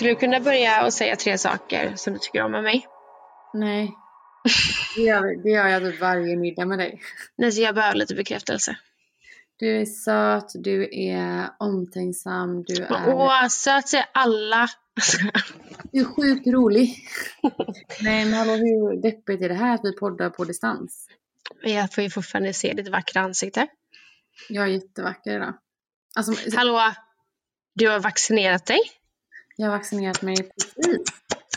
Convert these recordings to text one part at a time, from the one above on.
Skulle du kunna börja och säga tre saker som du tycker om med mig? Nej. Det gör, det gör jag typ varje middag med dig. Nej, så jag behöver lite bekräftelse. Du är söt, du är omtänksam, du är, Åh, söt säger alla. du är sjukt rolig. Nej men hallå hur deppigt är det här att vi poddar på distans? Jag får ju fortfarande se ditt vackra ansikte. Jag är jättevacker idag. Alltså, Hallå, du har vaccinerat dig? Jag har vaccinerat mig precis.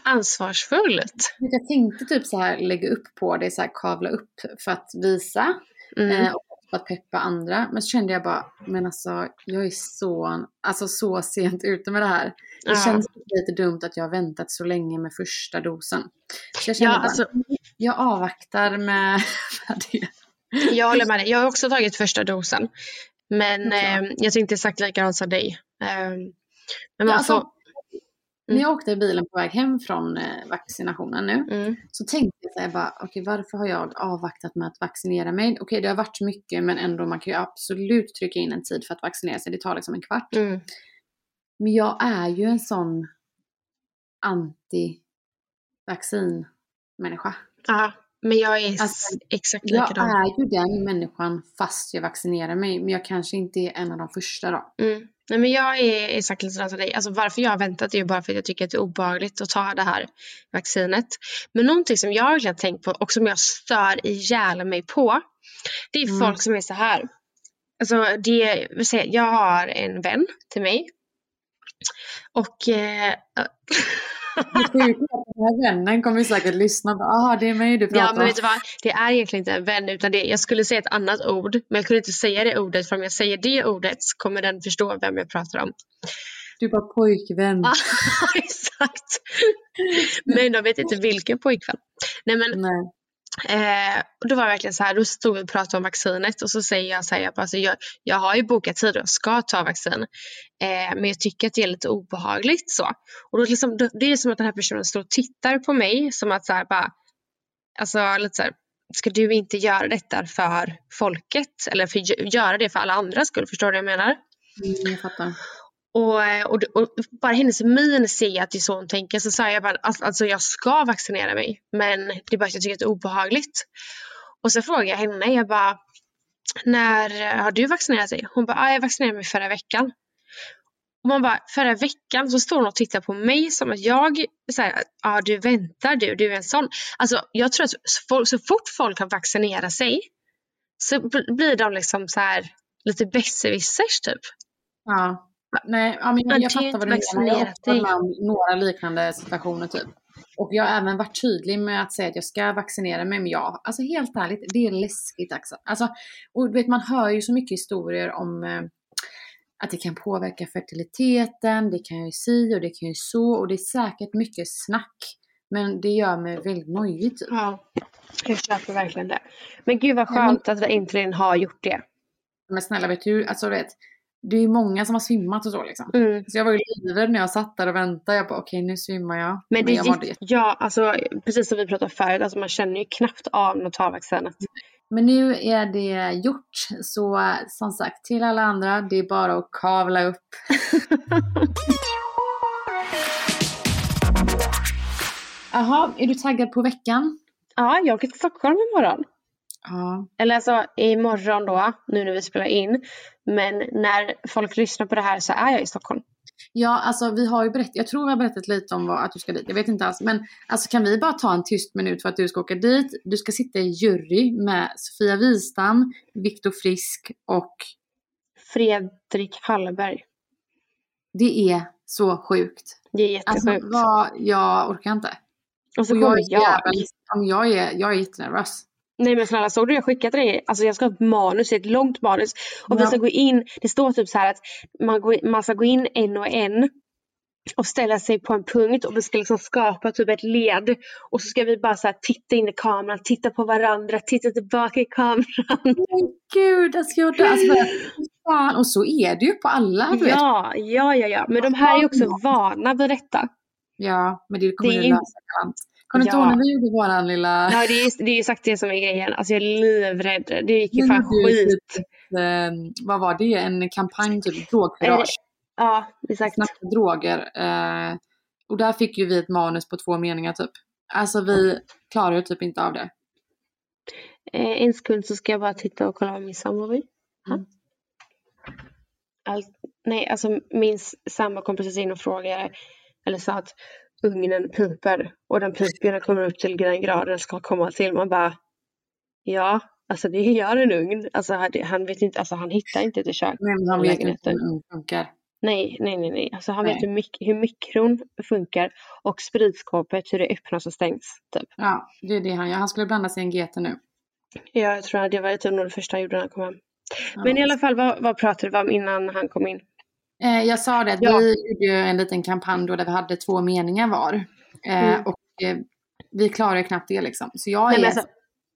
Ansvarsfullt. Jag tänkte typ så här lägga upp på det, så här kavla upp för att visa. Mm. Eh, och för att peppa andra. Men så kände jag bara, men alltså jag är så, alltså, så sent ute med det här. Det Ja. känns lite dumt att jag har väntat så länge med första dosen. Så jag kände Ja, bara, alltså, jag avvaktar med, med det. jag håller med dig. Jag har också tagit första dosen. Men eh, jag tänkte exakt likadant som dig. Eh, men man Ja, alltså, får... När jag åkte i bilen på väg hem från eh, vaccinationen nu Mm, så tänkte jag så här bara, okej varför har jag avvaktat med att vaccinera mig? Okej det har varit mycket men ändå man kan ju absolut trycka in en tid för att vaccinera sig. Det tar liksom en kvart. mm. Men jag är ju en sån anti-vaccinmänniska. Ja, men jag är Alltså, exakt Jag likadan. är ju den människan fast jag vaccinerar mig. Men jag kanske inte är en av de första då. Mm. Nej, men jag är exakt likadan som dig. Alltså, varför jag har väntat är ju bara för att jag tycker att det är obehagligt att ta det här vaccinet. Men någonting som jag verkligen har tänkt på och som jag stör ihjäl mig på. Det är Mm. folk som är så här. Alltså, det, jag har en vän till mig. Och eh, Den här vännen kommer säkert lyssna. Jaha, det är mig du pratar Ja men om. vet du vad, det är egentligen inte en vän utan det, jag skulle säga ett annat ord men jag kunde inte säga det ordet för om jag säger det ordet så kommer den förstå vem jag pratar om. Du är bara pojkvän. Exakt. Men de vet inte vilken pojkvän. Nej men Nej eh, och då var det verkligen så här, då stod vi och pratade om vaccinet och så säger jag så här, jag, bara, alltså, jag, jag har ju bokat tid och jag ska ta vaccin. Eh, men jag tycker att det är lite obehagligt så. Och då liksom, då, det är som att den här personen står och tittar på mig som att så här bara, alltså lite så här, ska du inte göra detta för folket eller för, göra det för alla andra skull, förstår du vad jag menar? Mm, jag fattar. Och, eh, och, och bara hennes min ser jag att det är så hon tänker. Så sa jag bara, alltså, alltså jag ska vaccinera mig. Men det är bara att jag tycker att det är obehagligt. Och så frågade jag henne, jag bara, när har du vaccinerat dig? Hon bara, ah, jag vaccinerade mig förra veckan. Och man bara, förra veckan så står hon och tittar på mig som att jag, så ja du väntar du, du är en sån. Alltså jag tror att så, folk, så fort folk har vaccinerat sig så blir de liksom så här lite besserwissers typ. Ja. Nej, ja, men Men jag, fattar vad du menar. Jag har också med om några liknande situationer typ. Och jag har även varit tydlig med att säga att jag ska vaccinera mig. Men jag, alltså helt ärligt, det är läskigt alltså. alltså och du vet, man hör ju så mycket historier om eh, att det kan påverka fertiliteten, det kan ju si och det kan ju så. Och det är säkert mycket snack. Men det gör mig väldigt nojig typ. Ja, jag köper verkligen det. Men gud vad Ja, men- skönt att Intilin har gjort det. Men snälla vet du, alltså du vet. Det är ju många som har svimmat och så liksom. Mm. Så jag var ju livrädd när jag satt där och väntade. Jag bara okej nu svimmar jag. Men det jag gick, jätte- ja, alltså precis som vi pratade förut, alltså man känner ju knappt av när man tar vaccinet. Men nu är det gjort. Så som sagt till alla andra, det är bara att kavla upp. Jaha, är du taggad på veckan? Ja, jag åker till Stockholm imorgon. Ja. Eller alltså imorgon då, nu när vi spelar in. Men när folk lyssnar på det här så är jag i Stockholm. Ja, alltså vi har ju berättat, jag tror vi har berättat lite om vad, att du ska dit. Jag vet inte alls. Men alltså kan vi bara ta en tyst minut för att du ska åka dit? Du ska sitta i jury med Sofia Wistam, Viktor Frisk och Fredrik Hallberg. det är så sjukt. Det är jättesjukt. Alltså vad, jag orkar inte. och så Och jag, jag. om jag, är, jag är jättenervös. Nej men snälla såg du jag skickat till dig? Alltså jag ska ha ett manus, ett långt manus. Och vi Ja. ska gå in, det står typ så här att man, går, man ska gå in en och en. Och ställa sig på en punkt och vi ska liksom skapa typ ett led. Och så ska vi bara så här titta in i kameran, titta på varandra, titta tillbaka i kameran. Men gud, alltså jag dör. Alltså, fan. Och så är det ju på alla. Du vet. Ja, ja, ja, ja. Men de här är också vana vid detta. ja, men det kommer Det är ju- lösa. Kommer du inte ihåg när vi gjorde våran lilla... Ja, det är, det är ju sagt det som är grejen. Alltså jag är livrädd. Det gick ju fan ju skit. typ, eh, vad var det? En kampanj, typ drogkurage. Ja, exakt. Snacka droger. Eh, och där fick ju vi ett manus på två meningar typ. Alltså vi klarar ju typ inte av det. Eh, en sekund så ska jag bara titta och kolla vad min sambo vill. Mm. Allt, nej, alltså min sambo kom precis in och frågade, eller sa att ugnen piper och den piper den kommer upp till den graden den ska komma till. Man bara, ja, alltså det gör en ugn. Alltså han, vet inte, alltså han hittar inte ett kök. Men han vet inte hur det funkar. Nej, nej, nej, nej. Alltså han Nej. vet hur, mik- hur mikron funkar och spritskåpet, hur det öppnas och stängs. Typ. Ja, det är det han gör. Han skulle blanda sig i en GT nu. Ja, jag tror att det var typ nog det första han gjorde när han kom hem. Ja. Men i alla fall, vad, vad pratade vi om innan han kom in? Eh, jag sa det Ja. vi gjorde ju en liten kampanj då där vi hade två meningar var. Eh, Mm. Och eh, vi klarar knappt det liksom. Så jag Nej, är, men alltså-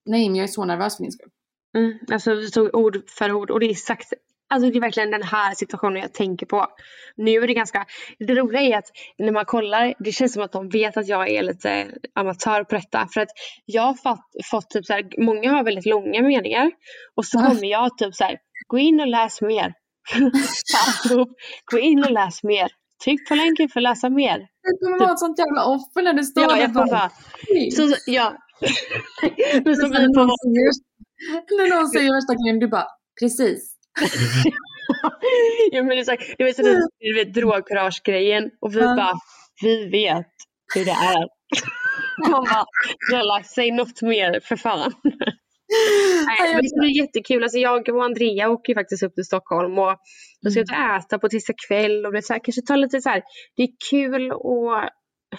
nej men jag är så nervös för din skull. Mm, alltså vi tog ord för ord och det är exakt Alltså det är verkligen den här situationen jag tänker på. Nu är det ganska, det roliga är att när man kollar, det känns som att de vet att jag är lite amatör på detta. För att jag har fått, fått typ så här, många har väldigt långa meningar. Och så kommer jag typ så här, gå in och läs mer. Alltihop, gå in och läs mer. Tryck på länken för att läsa mer. Det kommer vara ett sånt jävla offer när det står Ja, jag kommer bara, så, ja. Men som vi på när någon säger värsta grejen, du bara precis. ja, men det är så, så det, du vet, drogkurage-grejen och vi bara, vi vet hur det är. Man bara, säg något mer för fan. Nej, men det bli jättekul. Alltså jag och Andrea åker ju faktiskt upp till Stockholm och vi ska ut och äta på tisdag kväll och det är så här, kanske ta lite så här, det är kul och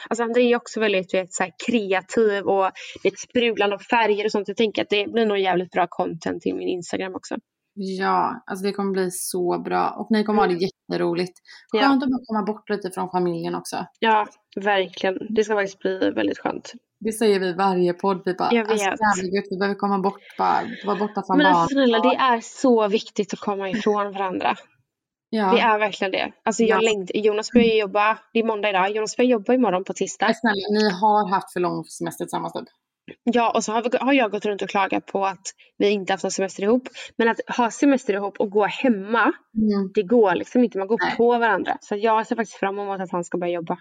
Alltså Andrea är också väldigt vet, så här, kreativ och är ett sprudlande av färger och sånt. Jag tänker att det blir nog jävligt bra content till min Instagram också. Ja, alltså det kommer bli så bra. Och ni kommer ha det jätteroligt. Ja. Skönt att bara komma bort lite från familjen också. Ja, verkligen. Det ska faktiskt bli väldigt skönt. Det säger vi varje podd. Vi bara, Jag vet. alltså gött, vi behöver komma bort, bara, vara borta från Men barn. alltså snälla, det är så viktigt att komma ifrån varandra. ja. Det är verkligen det. Alltså jag Ja. längtar, Jonas börjar jobba, det är måndag idag, Jonas börjar jobba imorgon på tisdag. Snälla, ni har haft för lång semester tillsammans typ. Ja, och så har, vi, har jag gått runt och klagat på att vi inte haft någon semester ihop. Men att ha semester ihop och gå hemma, det går liksom inte. Man går Nej. på varandra. Så jag ser faktiskt fram emot att han ska börja jobba.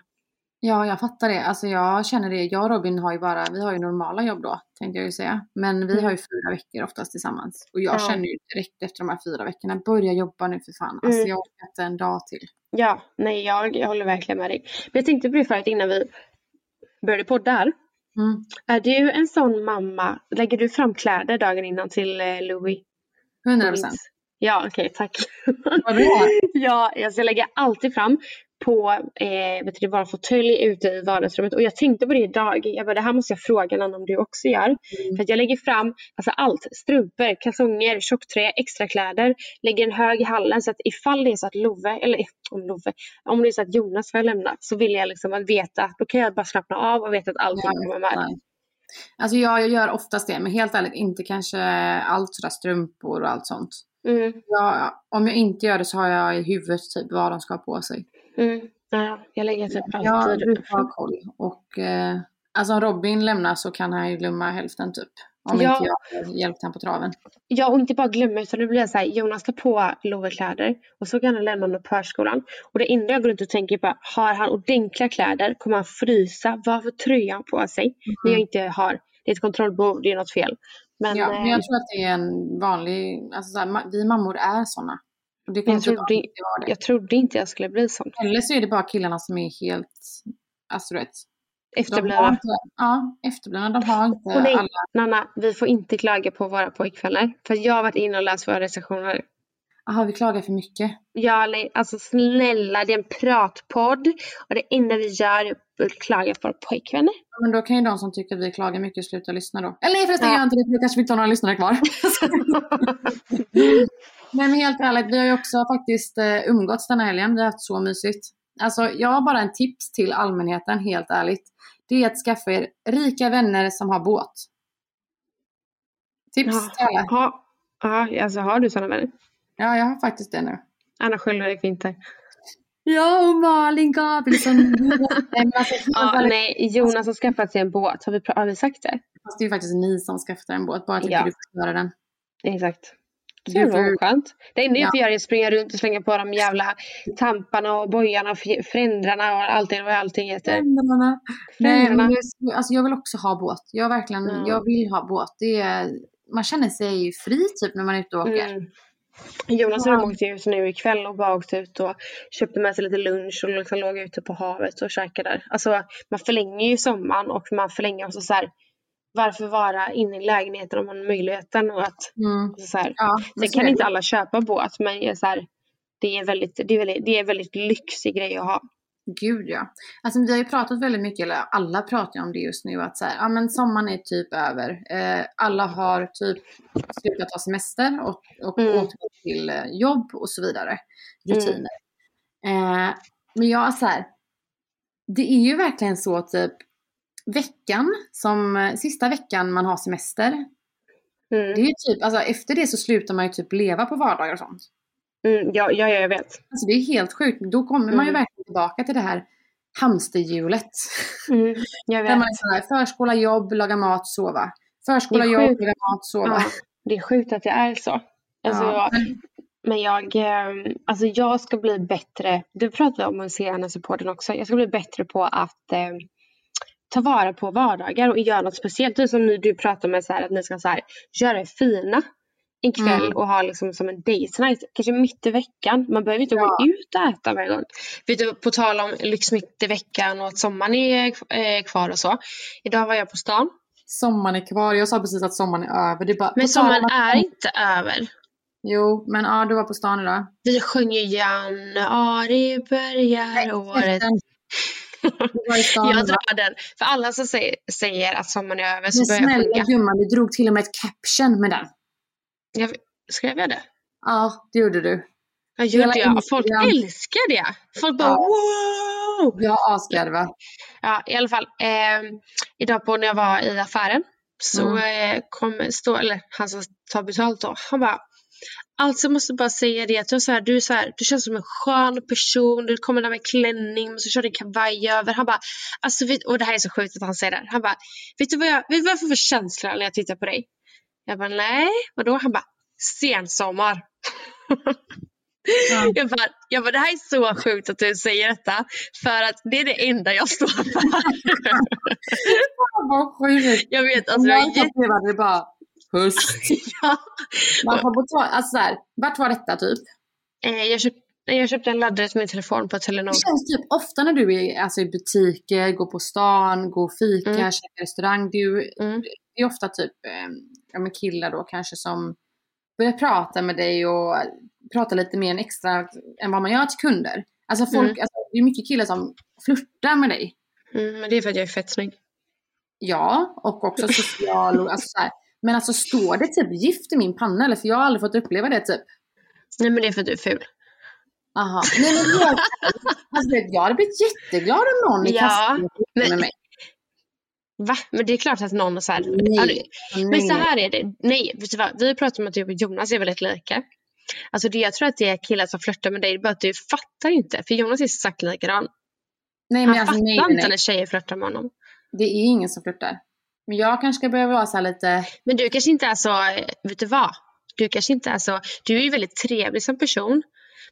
Ja, jag fattar det. Alltså jag känner det. Jag och Robin har ju bara, vi har ju normala jobb då, tänkte jag ju säga. Men vi har ju fyra veckor oftast tillsammans. Och jag Ja. känner ju direkt efter de här fyra veckorna, börja jobba nu för fan. Alltså Mm. jag orkar inte en dag till. Ja, nej jag, jag håller verkligen med dig. Men jag tänkte på det förut innan vi började podda här. Mm. Är du en sån mamma, lägger du fram kläder dagen innan till eh, Louis? 100 procent. Ja, okej, tack. Vad bra. ja, alltså jag lägger alltid fram på eh, vet du, vår fåtölj ute i vardagsrummet. Och jag tänkte på det idag. Jag bara, det här måste jag fråga någon om du också gör. För att jag lägger fram alltså allt. Strumpor, kalsonger, tjocktröja, extra kläder. Lägger en hög i hallen så att ifall det är så att Love, eller om Love, om det är så att Jonas får lämna så vill jag liksom att veta, då kan jag bara slappna av och veta att allting kommer med. Nej. Alltså jag, jag gör oftast det, men helt ärligt inte kanske allt sådär strumpor och allt sånt. Mm. Jag, om jag inte gör det så har jag i huvudet typ vad de ska ha på sig. Mm. Ja, jag lägger typ Jag alltid brukar ha koll. Och eh, alltså om Robin lämnar så kan han ju glömma hälften typ. Om Ja. inte jag hjälpt honom på traven. Ja, och inte bara glömma utan det blir så här, Jonas tar på Love-kläder och så kan han lämna honom på förskolan. Och det enda jag går runt och tänker på, har han ordentliga kläder? Kommer han frysa? Vad för tröja har han på sig? När jag inte har, det är ett kontrollbehov, det är något fel. Men, Mm. ja, men eh, jag tror att det är en vanlig, alltså så här, vi mammor är sådana. Det jag, trodde, det. jag trodde inte jag skulle bli sån. Eller så är det bara killarna som är helt, alltså du vet. Efterblivna. ja, efterblivna. De har inte Och nej, alla. Nanna, vi får inte klaga på våra pojkvänner. För jag har varit inne och läst våra recensioner. Jaha, vi klagar för mycket. Ja, nej, alltså snälla, det är en pratpodd. Och det enda vi gör är att klaga på våra pojkvänner. Men då kan ju de som tycker att vi klagar mycket sluta lyssna då. Eller nej förresten, Ja. gör inte det. för kanske vi inte har några lyssnare kvar. Nej men helt ärligt, vi har ju också faktiskt eh, umgåtts den här helgen. Vi har haft så mysigt. Alltså jag har bara en tips till allmänheten, helt ärligt. Det är att skaffa er rika vänner som har båt. Tips till alla. Ja, ja, alltså har du sådana vänner? Ja, jag har faktiskt det nu. Anna Sköldberg Vinter. Ja, och Malin Gabrielsson. Alltså, Ja, nej, Jonas har skaffat sig en båt. Har vi, har vi sagt det? fast det är faktiskt ni som skaffar en båt, bara att Ja. du får göra den. Exakt. Det var skönt. Det enda jag Ja. får göra är att springa runt och slänga på de jävla tamparna och bojarna och frändrarna och allting vad allting heter. Föräldrarna. Nej, Föräldrarna. men det, alltså jag vill också ha båt. Jag verkligen, Ja. jag vill ha båt. Det är, man känner sig fri typ när man är ute och åker. Mm. Jonas och de åkte ju så nu ikväll och bara åkte ut och köpte med sig lite lunch och liksom låg ute på havet och käkade där. Alltså man förlänger ju sommaren och man förlänger också så här varför vara inne i lägenheten om man har möjligheten och att Mm. så här, Ja, Sen kan det. inte alla köpa båt men är så här, det är väldigt, det är väldigt, det är väldigt lyxig grej att ha. Gud ja. Alltså vi har ju pratat väldigt mycket, eller alla pratar om det just nu, att så här, ja men sommaren är typ över. Eh, alla har typ slutat ha semester och, och Mm. återgått till eh, jobb och så vidare. Rutiner. Eh, men jag så här, det är ju verkligen så typ veckan, som eh, sista veckan man har semester. Det är Mm. ju typ, alltså efter det så slutar man ju typ leva på vardagar och sånt. Mm, ja, ja, jag vet. Alltså det är helt sjukt. Då kommer man ju Mm. verkligen tillbaka till det här hamsterhjulet. Mm, jag Där vet. man är sådär, förskola, jobb, laga mat, sova. Förskola, jobb, laga mat, sova. Ja, det är sjukt att det är så. Alltså, Ja. jag, men jag, eh, alltså jag ska bli bättre, det pratar vi om i CNS-podden också, jag ska bli bättre på att eh, ta vara på vardagar och göra något speciellt. Som nu du pratar med så här, att ni ska så här, göra det fina en kväll Mm. och ha liksom som en date night, kanske mitt i veckan. Man behöver inte Ja. gå ut och äta varje gång. Vet du, på tal om lyx mitt i veckan och att sommaren är eh, kvar och så. Idag var jag på stan. Sommaren är kvar. Jag sa precis att sommaren är över. Det är bara, Men sommaren är inte över. Jo, men ja, du var på stan idag. Vi sjunger januari börjar året. Jag drar den. För alla som säger, säger att sommaren är över så Men börjar jag snälla sjunga. gumman, du drog till och med ett caption med den. Jag, skrev jag det? Ja, det gjorde du. Ja, gjorde jag. Folk älskar det. Folk bara wow! Jag asgarvade. Ja, i alla fall. Eh, idag på när jag var i affären så eh, kom stå, eller han som tar betalt då. Han bara Alltså jag måste bara säga det att du, är så här, du, så här, du känns som en skön person, du kommer där med klänning och så kör du kavaj över. Han bara, alltså, vet, och det här är så sjukt att han säger det. här. Han bara, vet du vad jag, vet du vad jag får för känsla när jag tittar på dig? Jag bara, nej, vadå? Han bara, sensommar. Ja. Jag, bara, jag bara, det här är så sjukt att du säger detta. För att det är det enda jag står för. Vad sjukt. jag vet, alltså jag jag upplevde det bara höst. Ja. Man får på tal, alltså så här, vart var detta typ? Eh, jag, köpt, jag köpte en laddare till min telefon på Telenor. Det känns typ ofta när du är alltså, i butiker, går på stan, går och fika, Mm. käkar restaurang. Du, Mm. Det är ofta typ eh, ja, men killar då kanske som börjar prata med dig och prata lite mer än extra än vad man gör till kunder. Alltså folk, Mm. alltså, det är mycket killar som flörtar med dig. Mm, men det är för att jag är fett snygg. Ja, och också social och alltså så här. Men alltså står det typ gift i min panna eller? För jag har aldrig fått uppleva det typ. Nej men det är för att du är ful. Aha. Nej men jag, alltså, jag hade blivit jätteglad om någon i Ja, kassan med men- mig. Va? Men det är klart att någon så här... Nej. Men så här är det. Nej, vet du vad? Vi pratar om att du och Jonas är väldigt lika. Alltså det, jag tror att det är killar som flörtar med dig, det är bara att du fattar inte. För Jonas är exakt likadan. Nej, Han men alltså, fattar nej, inte nej. när tjejer flörtar med honom. Det är ingen som flörtar. Men jag kanske ska börja vara så här lite... Men du kanske inte är så, vet du vad? Du kanske inte är så, du är ju väldigt trevlig som person.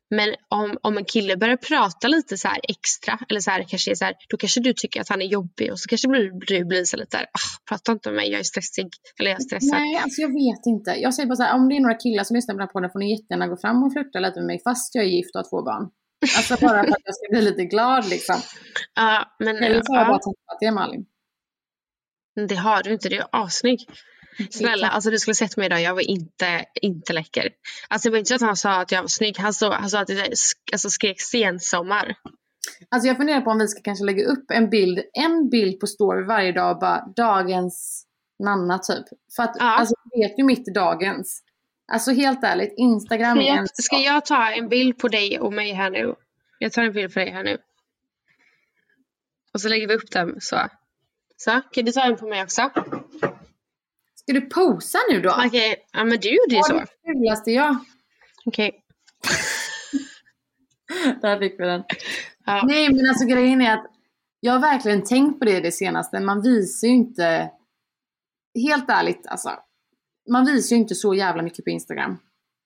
Men om, om en kille börjar prata lite så här extra, eller så här, kanske är så här, då kanske du tycker att han är jobbig och så kanske du, du blir så lite där, ah, prata inte med mig, jag är stressig. Eller jag är stressad. Nej, alltså jag vet inte. Jag säger bara så här, om det är några killar som lyssnar på den här podden får ni jättegärna gå fram och flirta lite med mig fast jag är gift och har två barn. Alltså bara för att jag ska bli lite glad liksom. Ja, men Eller så har jag bara ja, träffat det Malin. Det har du inte, du är assnygg. Snälla, alltså du skulle sett mig idag, jag var inte, inte läcker. Alltså det var inte så att han sa att jag var snygg, han sa, han sa att jag alltså, skrek sensommar. Alltså jag funderar på om vi ska kanske lägga upp en bild, en bild på story varje dag och bara dagens Nanna typ. För att Ja. alltså vet ju mitt dagens. Alltså helt ärligt, Instagram Ska är en ska jag ta en bild på dig och mig här nu? Jag tar en bild på dig här nu. Och så lägger vi upp den så. Så, en på mig också? Ska du posa nu då? Okej, ja men du gjorde ju så. det fulaste jag? Okej. Där fick vi den. Ja. Nej men alltså grejen är att jag har verkligen tänkt på det det senaste. Man visar ju inte, helt ärligt alltså. Man visar ju inte så jävla mycket på Instagram.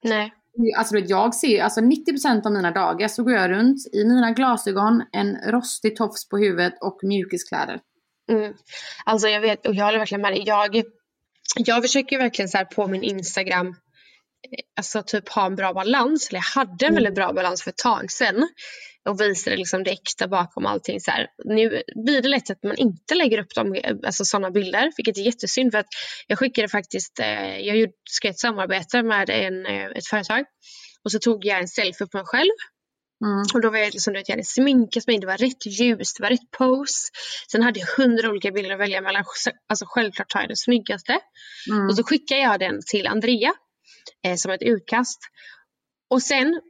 Nej. Alltså jag ser, alltså 90% av mina dagar så går jag runt i mina glasögon, en rostig tofs på huvudet och mjukiskläder. Mm. Alltså jag vet, och jag håller verkligen med dig. Jag, jag försöker verkligen så på min Instagram eh, alltså typ ha en bra balans. Eller jag hade en väldigt bra balans för ett tag sedan. Och visade liksom det äkta bakom allting. Så här. Nu blir det lätt att man inte lägger upp dem, eh, alltså sådana bilder. Vilket är jättesynd för att jag skickade faktiskt, eh, jag gjorde, ett samarbete med en, ett företag. Och så tog jag en selfie på mig själv. Mm. Och då var jag liksom, du vet, jag hade sminkat mig, det var rätt ljus, det var rätt pose. Sen hade jag hundra olika bilder att välja mellan. Alltså självklart tar jag den snyggaste. Mm. Och så skickar jag den till Andrea eh, som ett utkast. Och sen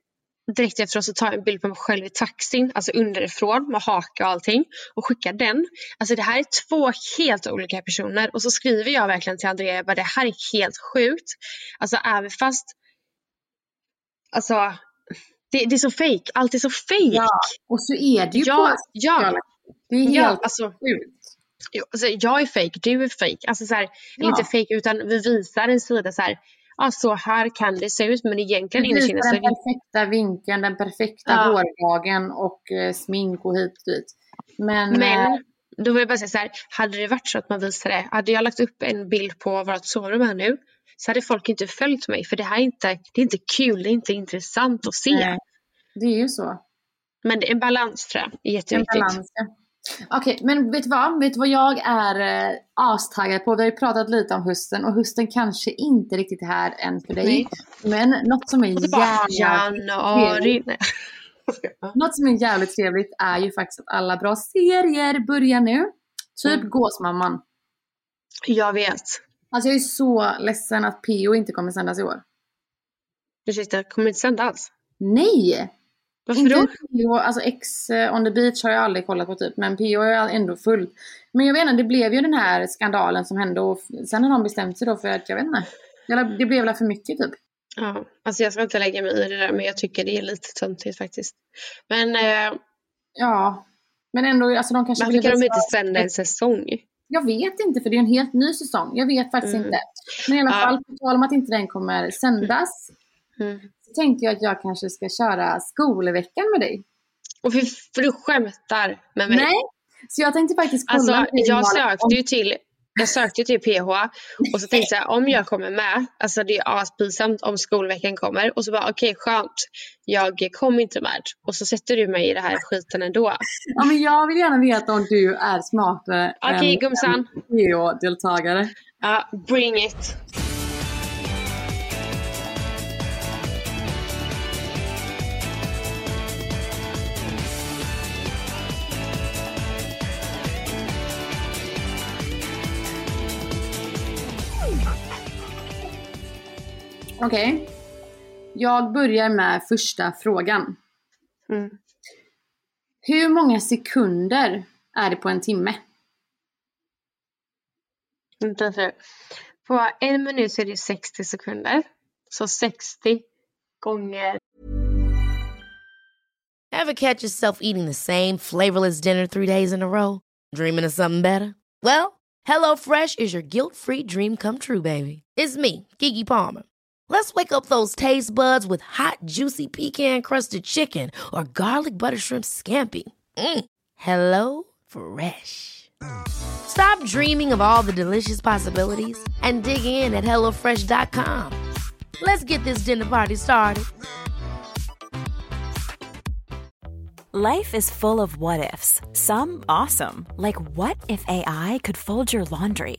direkt efteråt så tar jag en bild på mig själv i taxin, alltså underifrån med haka och allting och skickar den. Alltså det här är två helt olika personer och så skriver jag verkligen till Andrea, bara, det här är helt sjukt. Alltså även fast, alltså det, det är så fake, allt är så fake. Ja, Och så är det ju ja, på ja, Det är helt ja, alltså, sjukt. Jo, alltså, jag är fake, du är fake. Alltså så här, Ja. inte fake utan vi visar en sida så här. Ja, så här kan det se ut men egentligen innerst inne så den är det perfekta vinkeln, den perfekta Ja. hårdagen och eh, smink och hit och dit. Men, eh, Men då vill jag bara säga så här, hade det varit så att man visade, hade jag lagt upp en bild på vårt sovrum här nu så hade folk inte följt mig för det här är inte, det är inte kul, det är inte intressant att se. nej, det är ju så. Men det är en balans tror jag, är En jätteviktigt. balans. ja. Okej, men vet du vad? Vet du vad jag är eh, astaggad på? Vi har ju pratat lite om hösten och hösten kanske inte riktigt är här än för dig. Nej. Men något som är jävligt januari. Något som är jävligt trevligt är ju faktiskt att alla bra serier börjar nu. Typ Mm. Gåsmamman. Jag vet. Alltså jag är så ledsen att PO inte kommer sändas i år. Ursäkta, kommer inte sända alls? Nej! Varför inte då? PO, alltså X eh, on the beach har jag aldrig kollat på typ, men PO är ändå fullt. Men jag vet inte, det blev ju den här skandalen som hände och sen har de bestämt sig då för att, jag vet inte. Det blev väl för mycket typ. Ja, alltså jag ska inte lägga mig i det där men jag tycker det är lite töntigt faktiskt. Men eh, Ja. Men ändå, alltså de kanske varför kan de inte sända en säsong? Jag vet inte för det är en helt ny säsong. Jag vet faktiskt Mm. inte. Men i alla fall, på tal om att inte den kommer sändas. Mm. Så tänkte jag att jag kanske ska köra skolveckan med dig. Och för, för du skämtar med mig. Nej! Så jag tänkte faktiskt kolla Alltså jag sökte ju till jag sökte till PH och så tänkte jag om jag kommer med, alltså det är aspinsamt om skolveckan kommer och så bara okej skönt, jag kom inte med och så sätter du mig i det här skiten ändå. Ja, men jag vill gärna veta om du är smartare Okej än gumsan, PO-deltagare. ja bring it. Okej. Jag börjar med första frågan. Mm. Hur många sekunder är det på en timme? Vänta nu. På en minut så är det 60 sekunder. Så 60 gånger. Ever catch yourself eating the same flavorless dinner three days in a row? Dreaming of something better? Well, HelloFresh is your guilt-free dream come true, baby. It's me, Gigi Palmer. Let's wake up those taste buds with hot, juicy pecan-crusted chicken or garlic butter shrimp scampi. Mm. Hello Fresh. Stop dreaming of all the delicious possibilities and dig in at HelloFresh.com. Let's get this dinner party started. Life is full of what ifs. Some awesome, like what if AI could fold your laundry?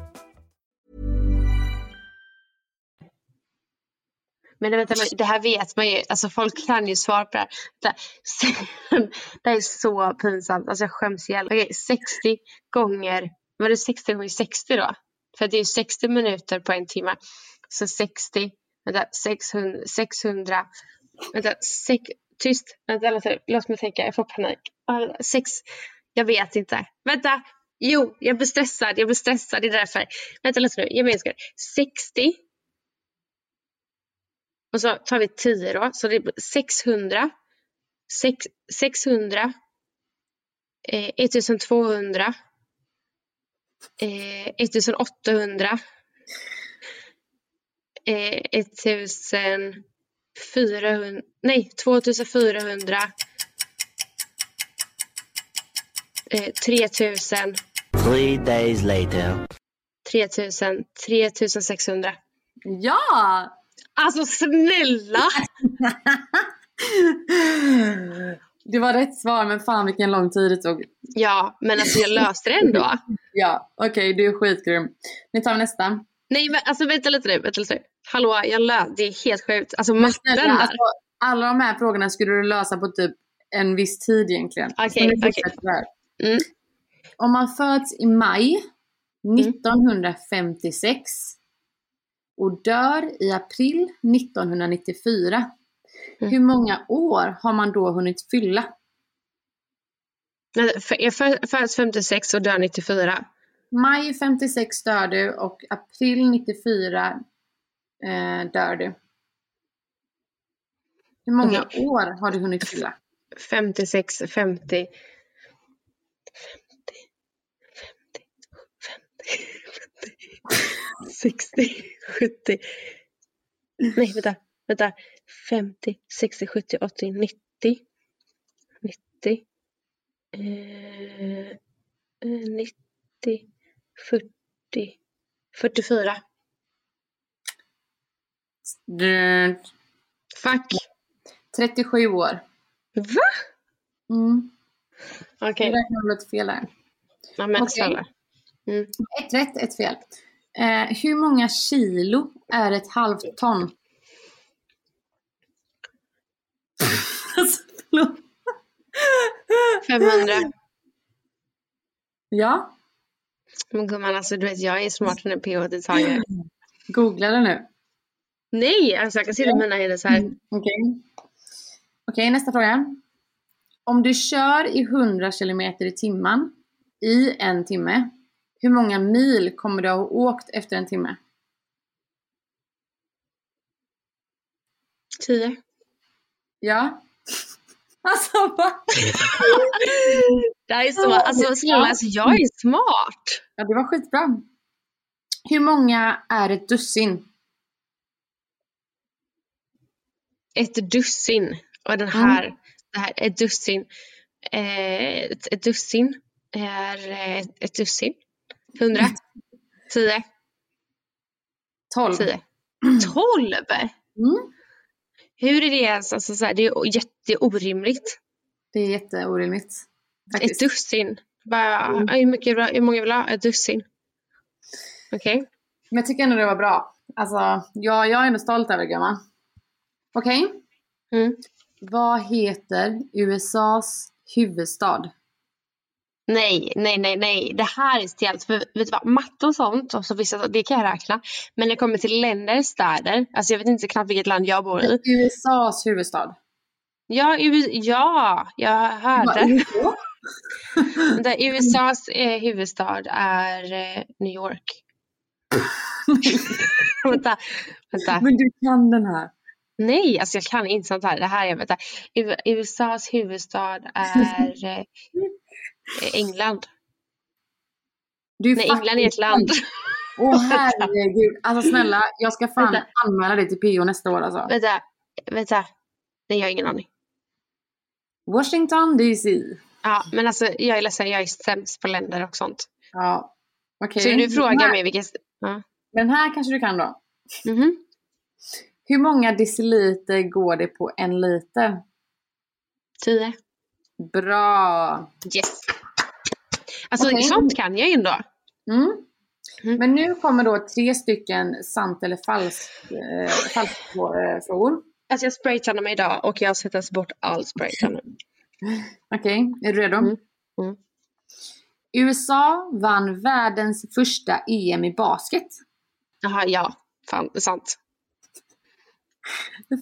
Men vänta, det här vet man ju. Alltså folk kan ju svara på det här. Det, här är så pinsamt. Alltså jag skäms ihjäl. Okej, 60 gånger. Var det 60 gånger 60 då? För det är ju 60 minuter på en timme. Så 60, vänta, 600, 600 vänta, sex, tyst, vänta, vänta, låt mig tänka, jag får panik. Ah, sex, jag vet inte. Vänta, jo, jag blir stressad, jag blir stressad, det är därför. Vänta lite nu, jag minns 60 och så tar vi 10 då, så det blir 600. Sex, 600. Eh, 1200. Eh, 1800. Eh, 1400. Nej, 2400. Eh, 3000. Three days later. 3000. 3600. Ja! Alltså snälla! Det var rätt svar men fan vilken lång tid det tog. Ja, men alltså jag löste det ändå. Ja, okej du är skitgrym. Nu tar vi nästa. Nej men alltså vänta lite nu, vänta lite nu. Hallå, jag löste, det är helt sjukt. Alltså matten där. alltså, alla de här frågorna skulle du lösa på typ en viss tid egentligen. Okej, nu okej. här. Mm. Om man föds i maj 1956 och dör i april 1994. Mm. Hur många år har man då hunnit fylla? Jag fö- föds 56 och dör 94. Maj 56 dör du och april 94 eh, dör du. Hur många Okej. år har du hunnit fylla? 56, 50. 50, 50, 50, 60, 70. Nej, vänta, vänta. 50, 60, 70, 80, 90. 90. Eh, eh, 90, 40, 44. Du, Fuck. 37 år. Va? Mm. Okej. Du räknar lite fel här. Ja, men snälla. Mm. Ett rätt, ett fel. Eh, hur många kilo är ett halvt ton? alltså, förlåt. 500. Ja, Men gumman, alltså du vet jag är smartare än PH-deltagare. googla det nu. Nej, alltså jag kan se det mina händer så här. Okej. Okej, nästa fråga. Om du kör i 100 kilometer i timmen i en timme, hur många mil kommer du ha åkt efter en timme? 10. Ja. Alltså va? Det här är så, alltså snälla, alltså jag är smart. Ja, det var skitbra. Hur många är ett dussin? Ett dussin. Och den här, det här ett dussin. Eh, ett, ett dussin är eh, ett dussin. 100. 10. 12. 10. 12! Mm. Hur är det ens? Alltså, så här, det är jätteorimligt. Det är jätteorimligt. Ett Faktiskt. dussin. Bara, hur, mycket, hur många vill ha? Ett dussin. Okej. Men jag tycker ändå det var bra. Alltså, jag, jag är ändå stolt över det gumman. Okej? Mm. Vad heter USAs huvudstad? Nej, nej, nej, nej. Det här är stelt. För vet du vad, matte och sånt, och så vissa, det kan jag räkna. Men när det kommer till länder, städer, alltså jag vet inte knappt vilket land jag bor i. USAs huvudstad. Ja, U- ja jag hörde. USA? Vänta, USAs eh, huvudstad är eh, New York. vänta, vänta. Men du kan den här. Nej, alltså jag kan inte sånt här. Det här är, vänta. U- USAs huvudstad är eh, England. Du Nej, England är ett land. Åh herregud. Alltså snälla, jag ska fan Vänta. anmäla dig till PO nästa år alltså. vänta, vänta. Nej, jag har ingen aning. Washington DC. Ja, men alltså jag är ledsen, jag är sämst på länder och sånt. Ja. Okej. Så du frågar här- mig vilken... Ja. Den här kanske du kan då. Mhm. Hur många deciliter går det på en liter? Tio. Bra. Yes. Alltså Okej. sånt kan jag ju ändå. Mm. Mm. Men nu kommer då tre stycken sant eller falskt eh, falskt eh, frågor. Alltså jag spraytannar mig idag och jag har svettats bort all spraytan nu. Okej, är du redo? Mm. Mm. USA vann världens första EM i basket. Jaha, ja. Fan, sant.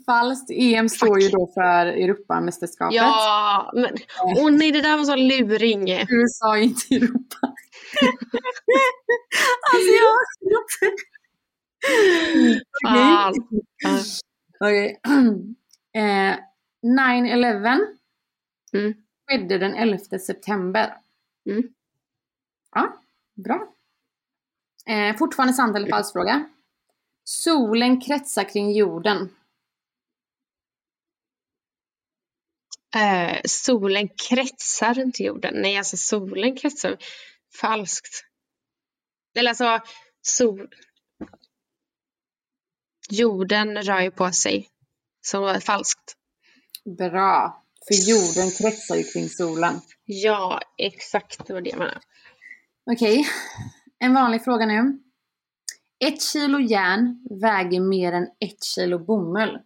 Falskt. EM står ju då för Europamästerskapet. Ja, men åh nej, det där var så luring. USA är inte Europa. alltså jag... Okej. Eh, 9-11 Mm. skedde den 11 september. Mm. Ja, bra. Eh, fortfarande sant eller falsk fråga. Solen kretsar kring jorden. Eh, solen kretsar runt jorden. Nej, alltså solen kretsar falskt. Eller alltså, sol... Jorden rör ju på sig. Så var falskt. Bra. För jorden kretsar ju kring solen. Ja, exakt. Det var det jag menade. Okej, en vanlig fråga nu. Ett kilo järn väger mer än ett kilo bomull.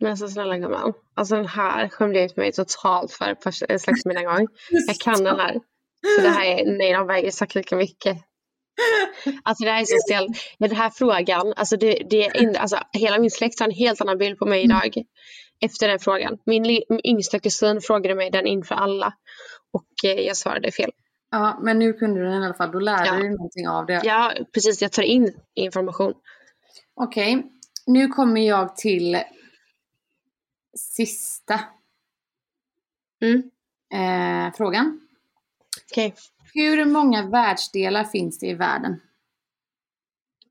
Men alltså snälla gumman. Alltså den här skämde jag ut mig totalt för första en slags mina gång. Jag kan den här. Så det här är, nej de väger exakt lika mycket. Alltså det här är så stelt. Men den här frågan, alltså det, det är in, alltså hela min släkt har en helt annan bild på mig idag. Efter den frågan. Min, min yngsta kusin frågade mig den inför alla. Och eh, jag svarade fel. Ja, men nu kunde du den i alla fall. Då lärde Ja. du dig någonting av det. Ja, precis. Jag tar in information. Okej, nu kommer jag till sista Mm. eh, frågan. Okej. Hur många världsdelar finns det i världen?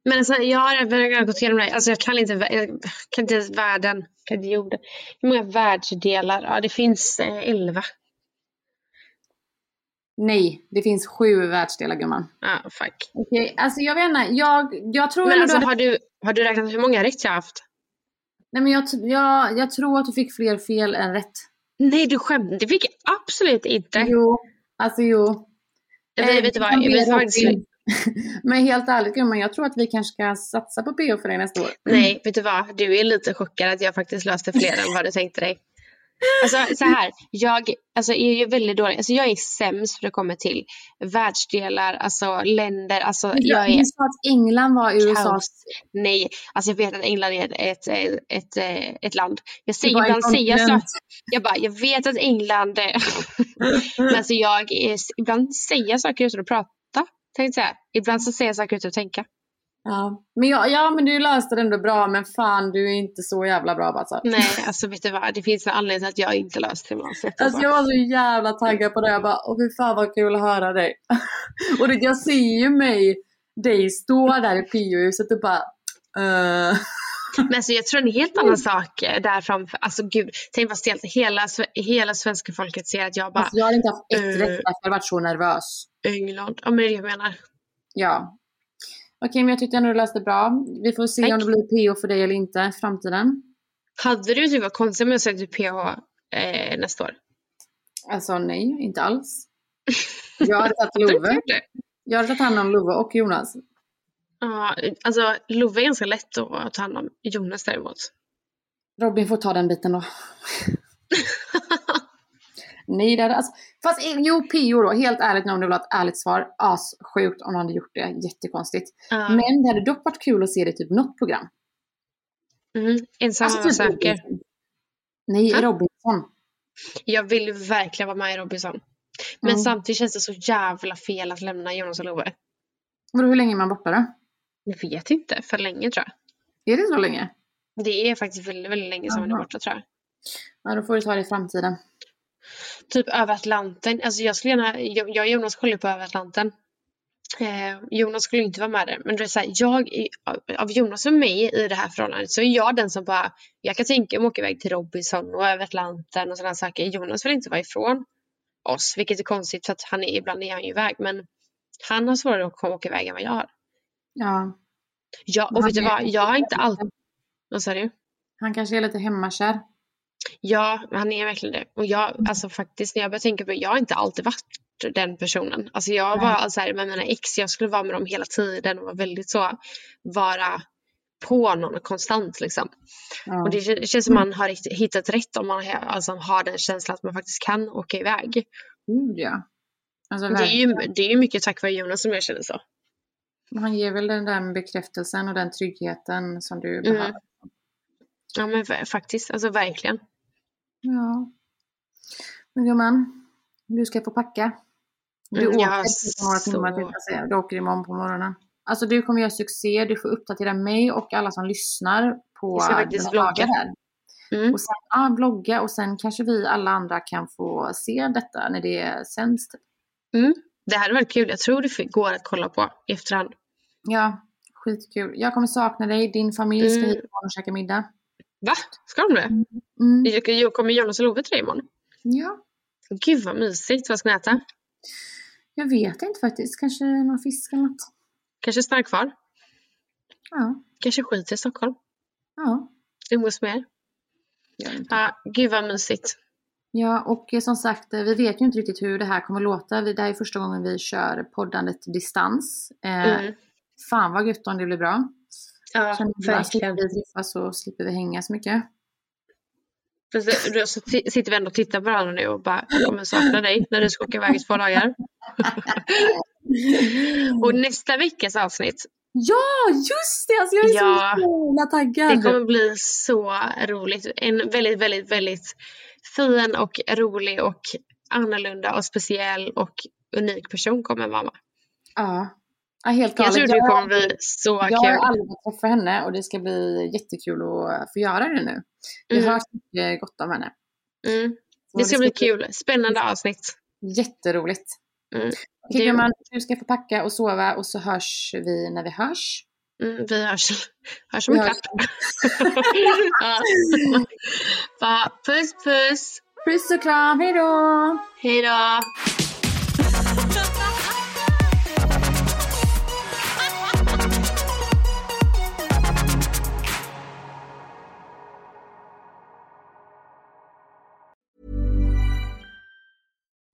Men alltså, jag har gått igenom det. här. Alltså, jag kan inte, jag kan inte ens världen. Kan inte jorden. Hur många världsdelar? Ja, det finns eh, elva. Nej, det finns sju världsdelar gumman. Ja, fuck. Okej, alltså jag vet inte. Jag, jag tror Men alltså, du... har du, har du räknat hur många rätt jag haft? Nej, men jag, jag, jag tror att du fick fler fel än rätt. Nej, du skämtar. Det fick jag absolut inte. Jo, alltså jo. Nej, Eh, vet du vad? jag Jag vet vet faktiskt. Men helt ärligt gumman, jag tror att vi kanske ska satsa på PO för dig nästa år. nej, vet du vad? Du är lite chockad att jag faktiskt löste fler än vad du tänkte dig. Alltså så här, jag alltså, är ju väldigt dålig. Alltså, jag är sämst för det kommer till världsdelar, alltså länder. Alltså, jag är Du sa att England var USAs... Nej, alltså jag vet att England är ett, ett, ett, ett, ett land. Jag säger, ibland säger jag så. Jag bara, jag vet att England är... Men alltså jag är, ibland säger jag saker utan att prata. Tänkte jag. Ibland så säger jag saker utan att tänka. Ja. Men, jag, ja, men du löste det ändå bra, men fan du är inte så jävla bra Batsa. Nej, alltså vet du vad? Det finns en anledning till att jag inte löste det. Alltså, jag var så jävla taggad på det. Jag bara, åh fy fan vad kul att höra dig. och det, jag ser ju mig, dig stå där i PO-huset och bara, uh. Men alltså, jag tror en helt annan sak eh, där framför. Alltså gud, tänk vad stelt. Hela, hela svenska folket ser att jag bara, alltså, jag hade inte haft ett Eh. rätt för jag hade varit så nervös. England. Ja men det är det jag menar. Ja. Okej, men jag tyckte ändå du löste bra. Vi får se Tack. om det blir PO för dig eller inte i framtiden. Hade du typ varit konstigt om jag sökte PH eh, nästa år? Alltså nej, inte alls. Jag hade tagit Love. Jag hade tagit hand om Love och Jonas. Ja, alltså Love är ganska lätt att ta hand om. Jonas däremot. Robin får ta den biten då. Nej, det hade, alltså, fast eh, jo, PO då, helt ärligt nu om du vill ha ett ärligt svar, assjukt om de hade gjort det, jättekonstigt. Ja. Men det hade dock varit kul att se det i typ något program. Mm, ensamma Alltså, typ söker. Robinson. Nej, Ja. Robinson. Jag vill verkligen vara med i Robinson. Men Mm. samtidigt känns det så jävla fel att lämna Jonas och Love. Vadå, hur länge är man borta då? Jag vet inte, för länge tror jag. Är det så länge? Det är faktiskt väldigt, väldigt länge som han är borta tror jag. Ja, då får du ta det i framtiden. Typ över Atlanten. Alltså jag skulle gärna, jag jag och Jonas kollar ju på över Atlanten. Eh, Jonas skulle inte vara med där. Men det är så här, jag, av- Jonas och mig i det här förhållandet så är jag den som bara, jag kan tänka mig att åka iväg till Robinson och över Atlanten och sådana saker. Jonas vill inte vara ifrån oss, vilket är konstigt för att han är, ibland är han ju iväg. Men han har svårare att komma- åka iväg än vad jag har. Ja. Ja, och vet du vad, jag har inte alltid... Vad sa du? Han kanske är lite hemmakär. Ja, han är verkligen det. Och jag, alltså faktiskt när jag börjar tänka på det, jag har inte alltid varit den personen. Alltså jag var så här med mina ex, jag skulle vara med dem hela tiden och var väldigt så, vara på någon konstant liksom. Ja. Och det kän- känns som man har hittat rätt om man har- alltså, har den känslan att man faktiskt kan åka iväg. Gud ja. Alltså, Det är, ju, det är ju mycket tack vare Jonas som jag känner så. Han ger väl den där bekräftelsen och den tryggheten som du Mm. behöver. Ja men faktiskt, alltså verkligen. Ja. Men gumman, du ska få packa. Du Mm, åker efter några så- timmar säga. Du åker imorgon på morgonen. Alltså du kommer göra succé, du får uppdatera mig och alla som lyssnar på ska faktiskt dina dagar vlogga. här. Mm. Och sen, ja, blogga och sen kanske vi alla andra kan få se detta när det sänds. Mm. Det hade varit kul, jag tror det går att kolla på i efterhand. Ja, skitkul. Jag kommer sakna dig, din familj ska Mm. hit och käka middag. Va? Ska de det? Mm. Jag- Jag kommer Jonas och Love till dig imorgon? Ja, Gud vad mysigt, vad ska ni äta? jag vet inte faktiskt. Kanske någon fisk eller något. Kanske stannar kvar? Ja, Kanske skiter i Stockholm? ja. Umgås med er? Ja, gud vad mysigt. Ja, och som sagt, vi vet ju inte riktigt hur det här kommer låta. Det här är första gången vi kör poddandet distans. Eh, Mm. Fan vad gött om det blir bra. Ja, slipper verkligen. vi träffas så slipper vi hänga så mycket. Då så sitter vi ändå och tittar på varandra nu och bara kommer sakna dig när du ska åka iväg i två dagar. Och nästa veckas avsnitt, Ja, just det! Alltså jag är Ja. så jävla taggad. det kommer bli så roligt. En väldigt, väldigt, väldigt fin och rolig och annorlunda och speciell och unik person kommer vara med. Ja. Ja, helt Jag galet. tror det kommer bli så Jag har kul. aldrig fått träffa henne och det ska bli jättekul att få göra det nu. Jag Mm. har mycket gott om henne. Mm. Så Det ska bli kul. Spännande avsnitt. Jätteroligt. Mm. Okej gumman, du ska få packa och sova och så hörs vi när vi hörs. Mm, vi hörs, hörs om Vi en kvart. ja. Puss puss. Puss och kram, hejdå! Hej